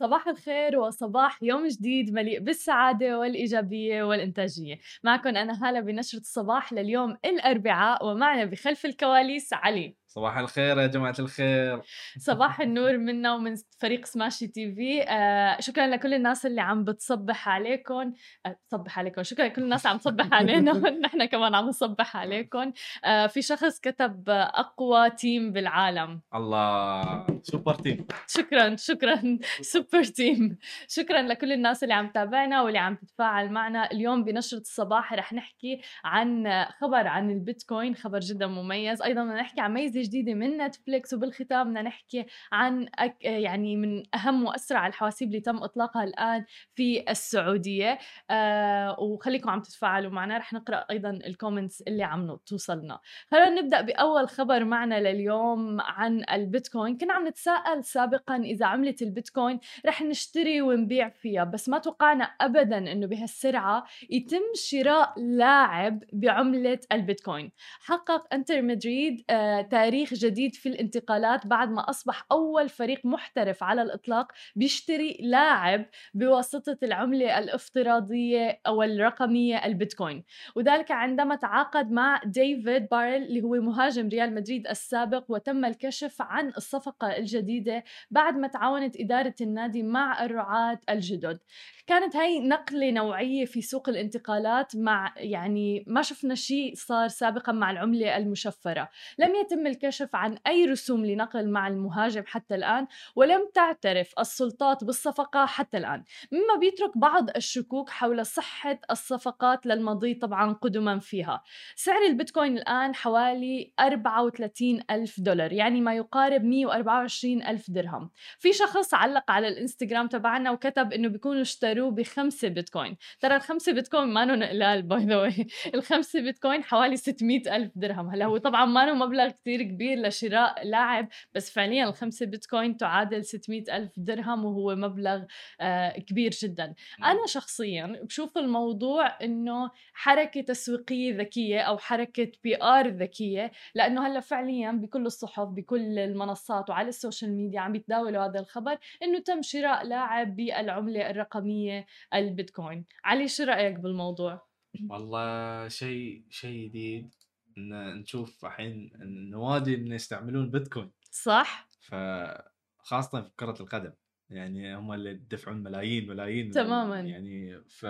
صباح الخير وصباح يوم جديد مليء بالسعادة والإيجابية والإنتاجية. معكم أنا هالة بنشرة الصباح لليوم الأربعاء ومعنا بخلف الكواليس علي. صباح الخير يا جماعة الخير. صباح النور منا ومن فريق سماشي تي في. آه شكرا لكل الناس اللي عم بتصبح عليكم. آه تصبح عليكم. شكرا لكل الناس عم تصبح علينا. نحن كمان عم نصبح عليكم. آه في شخص كتب أقوى تيم بالعالم. الله. super team شكرا شكرا. super team شكرا لكل الناس اللي عم تتابعنا واللي عم تتفاعل معنا. اليوم بنشرة الصباح رح نحكي عن خبر عن البيتكوين خبر جدا مميز. أيضا بدنا نحكي عن ميزة جديدة من نتفليكس وبالختام بدنا نحكي عن أك يعني من أهم وأسرع الحواسيب اللي تم إطلاقها الآن في السعودية. آه وخليكم عم تتفاعلوا معنا. رح نقرأ أيضا ال comments اللي عم توصلنا. خلينا نبدأ بأول خبر معنا لليوم عن البيتكوين. كنا عم نتساءل سابقا إذا عمله البيتكوين رح نشتري ونبيع فيها بس ما توقعنا ابدا إنه بهالسرعة يتم شراء لاعب بعملة البيتكوين. حقق انتر مدريد آه تاريخ جديد في الانتقالات بعد ما أصبح أول فريق محترف على الإطلاق بيشتري لاعب بواسطة العملة الافتراضية أو الرقمية البيتكوين. وذلك عندما تعاقد مع ديفيد بارل اللي هو مهاجم ريال مدريد السابق وتم الكشف عن الصفقة الجديدة بعد ما تعاونت إدارة النادي مع الرعاة الجدد. كانت هاي نقلة نوعية في سوق الانتقالات مع يعني ما شفنا شيء صار سابقا مع العملة المشفرة. لم يتم الكشف عن أي رسوم لنقل مع المهاجم حتى الآن ولم تعترف السلطات بالصفقة حتى الآن. مما بيترك بعض الشكوك حول صحة الصفقات للمضي طبعا قدما فيها. سعر البيتكوين الآن حوالي 34 ألف دولار يعني ما يقارب 124 ألف درهم. في شخص علق على الإنستغرام تبعنا وكتب إنه بيكونوا اشتروه بخمسة بيتكوين. ترى الخمسة بيتكوين ما قلال by the الخمسة بيتكوين حوالي 600 ألف درهم. هلا هو طبعا ما مبلغ كتير كبير لشراء لاعب بس فعليا الخمسة بيتكوين تعادل 600 ألف درهم وهو مبلغ آه كبير جدا. أنا شخصيا بشوف الموضوع إنه حركة تسويقية ذكية أو حركة PR ذكية لأنه هلأ فعليا بكل الصحف بكل المنصات وعلى ال social media عم يتداولوا هذا الخبر إنه تم شراء لاعب بالعملة الرقمية البيتكوين. علي شو رأيك بالموضوع؟ والله شيء شيء جديد. إن نشوف الحين النوادي إن يستعملون بيتكوين. صح. فخاصه في كرة القدم. يعني هم اللي يدفعون ملايين ملايين تماما. يعني ف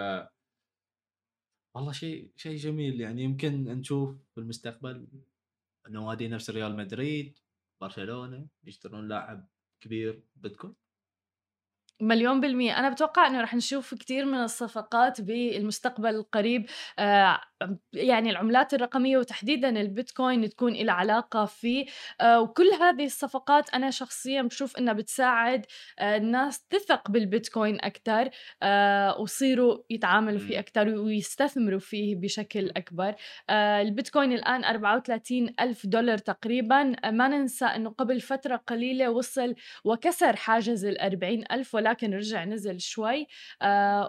والله شيء شيء جميل. يعني يمكن نشوف في المستقبل نوادي نفس ريال مدريد برشلونة يشترون لاعب كبير بيتكوين. مليون بالمية. أنا بتوقع أنه رح نشوف كتير من الصفقات بالمستقبل القريب. آه يعني العملات الرقمية وتحديدا البيتكوين تكون لها علاقة فيه. آه وكل هذه الصفقات أنا شخصيا بشوف أنها بتساعد آه الناس تثق بالبيتكوين أكثر آه ويصيروا يتعاملوا فيه أكثر ويستثمروا فيه بشكل أكبر. البيتكوين الآن 34 ألف دولار تقريبا. ما ننسى أنه قبل فترة قليلة وصل وكسر حاجز ال 40 ألف ولكن رجع نزل شوي.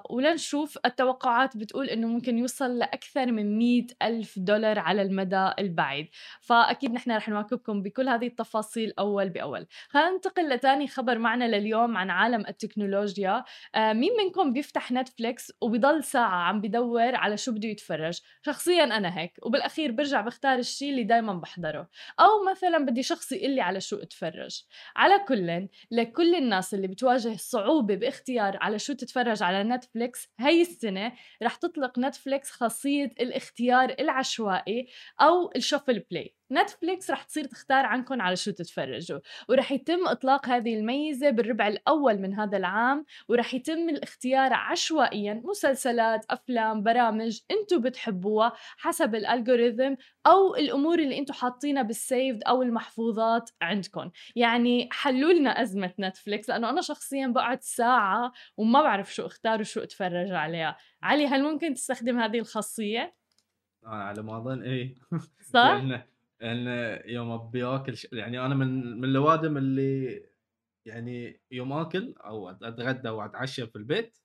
ولنشوف التوقعات بتقول أنه ممكن يوصل لأكثر من 100 ألف دولار على المدى البعيد. فأكيد نحن رح نواكبكم بكل هذه التفاصيل أول بأول. خلينا ننتقل لتاني خبر معنا لليوم عن عالم التكنولوجيا. آه مين منكم بيفتح نتفليكس وبضل ساعة عم بدور على شو بده يتفرج؟ شخصيا أنا هيك وبالأخير برجع بختار الشيء اللي دايما بحضره. أو مثلا بدي شخص يقول لي على شو أتفرج. على كل لكل الناس اللي بتواجه صعوبة باختيار على شو تتفرج على نتفليكس هاي السنة رح تطلق نتفليكس خاصية الاختيار العشوائي أو ال shuffle play نتفليكس رح تصير تختار عنكم على شو تتفرجوا ورح يتم إطلاق هذه الميزة بالربع الأول من هذا العام ورح يتم الاختيار عشوائيا مسلسلات أفلام برامج أنتم بتحبوها حسب ال algorithm أو الأمور اللي أنتم حاطينها بال saved أو المحفوظات عندكم يعني حلوا لنا أزمة نتفليكس لأنه أنا شخصيا بقعد ساعة وما بعرف شو أختار وشو أتفرج عليها. علي هل ممكن تستخدم هذه الخاصية؟ أنا على ما أظن إيه صح؟ لأن لأن يوم أبي آكل ش... يعني أنا من من الأوادم اللي يعني يوم آكل أو أتغدى أو أتعشى في البيت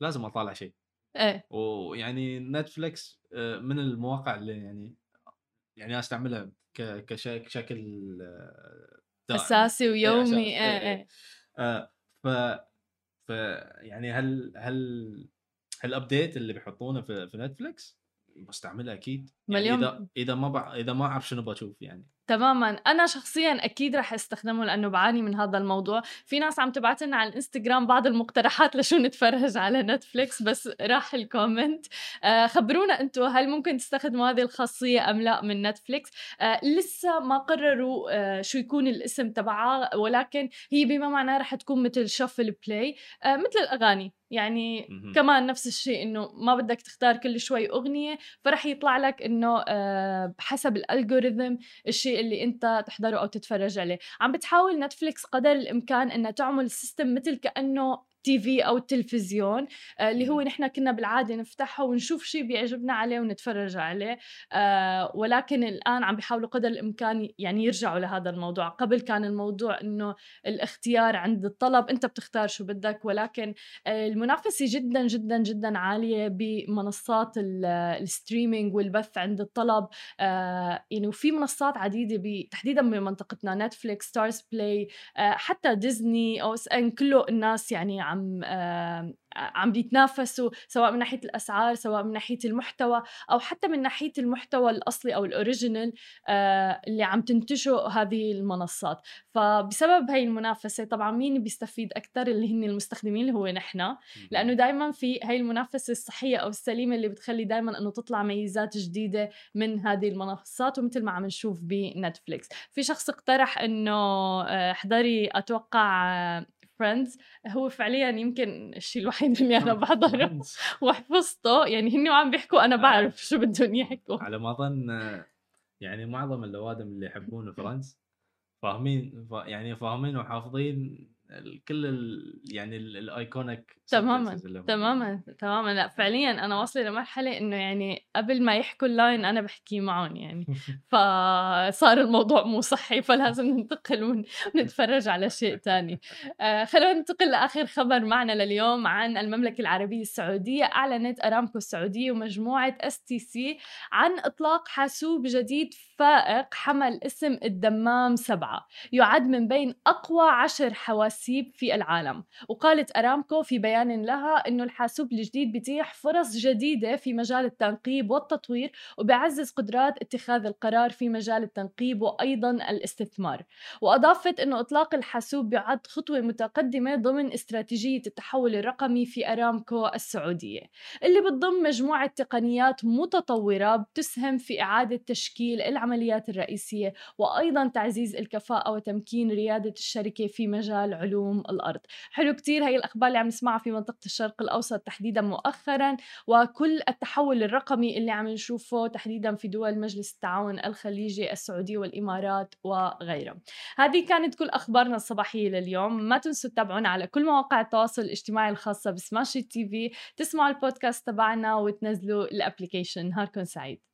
لازم أطالع شيء إيه ويعني نتفليكس آه، من المواقع اللي يعني يعني أستعملها ك- كش- كشكل آه، دائم. أساسي إيه، ويومي إيه، إيه إيه. إيه آه، ف فيعني هل هل هال update اللي بيحطونه في, في نتفلكس بستعملها أكيد. يعني مليون إذا إذا ما بع... إذا ما أعرف شنو بشوف يعني. تماما. أنا شخصيا أكيد رح أستخدمه لأنه بعاني من هذا الموضوع. في ناس عم تبعت لنا على الإنستغرام بعض المقترحات لشو نتفرج على نتفليكس بس راح ال comment آه خبرونا أنتم هل ممكن تستخدموا هذه الخاصية أم لا من نتفليكس آه لسه ما قرروا آه شو يكون الاسم تبعها ولكن هي بما معناه رح تكون مثل shuffle play آه مثل الأغاني. يعني. كمان نفس الشيء إنه ما بدك تختار كل شوي أغنية فرح يطلع لك إنه آه، بحسب ال algorithm الشيء اللي أنت تحضره أو تتفرج عليه. عم بتحاول نتفليكس قدر الإمكان إنها تعمل system مثل كأنه TV أو التلفزيون آه، اللي هو نحن كنا بالعادة نفتحه ونشوف شيء بيعجبنا عليه ونتفرج عليه آه، ولكن الآن عم بيحاولوا قدر الإمكان يعني يرجعوا لهذا الموضوع. قبل كان الموضوع إنه الاختيار عند الطلب أنت بتختار شو بدك ولكن آه، المنافسة جدا جدا جدا عالية بمنصات ال- ال streaming والبث عند الطلب آه، يعني وفي منصات عديدة تحديدا بمنطقتنا نتفليكس ستارز بلاي حتى ديزني أو إس إن كله الناس يعني عم آه، عم بيتنافسوا سواء من ناحية الأسعار سواء من ناحية المحتوى أو حتى من ناحية المحتوى الأصلي أو ال original آه، اللي عم تنتجه هذه المنصات. فبسبب هاي المنافسة طبعا مين بيستفيد أكثر اللي هن المستخدمين اللي هو نحن؟ لأنه دائما في هاي المنافسة الصحية أو السليمة اللي بتخلي دائما إنه تطلع ميزات جديدة من هذه المنصات ومثل ما عم نشوف بنتفليكس. في شخص اقترح إنه آه، احضري أتوقع Friends هو فعليا يمكن الشيء الوحيد اللي أنا بحضره وحفظته. يعني هن وعم بيحكوا أنا بعرف شو بدهم يحكوا. على ما أظن آه، يعني معظم الأوادم اللي يحبون Friends فاهمين فا- يعني فاهمين وحافظين كل ال يعني ال iconic تماما تماما تماما. لا فعليا أنا واصلة لمرحله إنه يعني قبل ما يحكوا ال line أنا بحكي معهم يعني. فصار الموضوع مو صحي فلازم ننتقل ونتفرج على شيء تاني. آه خلونا ننتقل لآخر خبر معنا لليوم عن المملكة العربية السعودية. أعلنت أرامكو السعودية ومجموعة STC عن إطلاق حاسوب جديد فائق حمل اسم الدمام سبعة. يعد من بين أقوى عشر حواسيب في العالم. وقالت أرامكو في بيان لها إنه الحاسوب الجديد بيتيح فرص جديدة في مجال التنقيب والتطوير وبيعزز قدرات اتخاذ القرار في مجال التنقيب وأيضا الاستثمار. وأضافت إنه إطلاق الحاسوب بيعد خطوة متقدمة ضمن استراتيجية التحول الرقمي في أرامكو السعودية اللي بتضم مجموعة تقنيات متطورة بتسهم في إعادة تشكيل العمليات الرئيسية وأيضا تعزيز الكفاءة وتمكين ريادة الشركة في مجال علوم الأرض. حلو كتير هي الأخبار اللي عم نسمعها في منطقة الشرق الأوسط تحديدا مؤخرا وكل التحول الرقمي اللي عم نشوفه تحديدا في دول مجلس التعاون الخليجي السعودية والإمارات وغيرها هذه كانت كل أخبارنا الصباحية لليوم. ما تنسوا تتابعونا على كل مواقع التواصل الاجتماعي الخاصة بسماشي تي في. تسمعوا البودكاست تبعنا وتنزلوا الابلكيشن نهاركم سعيد.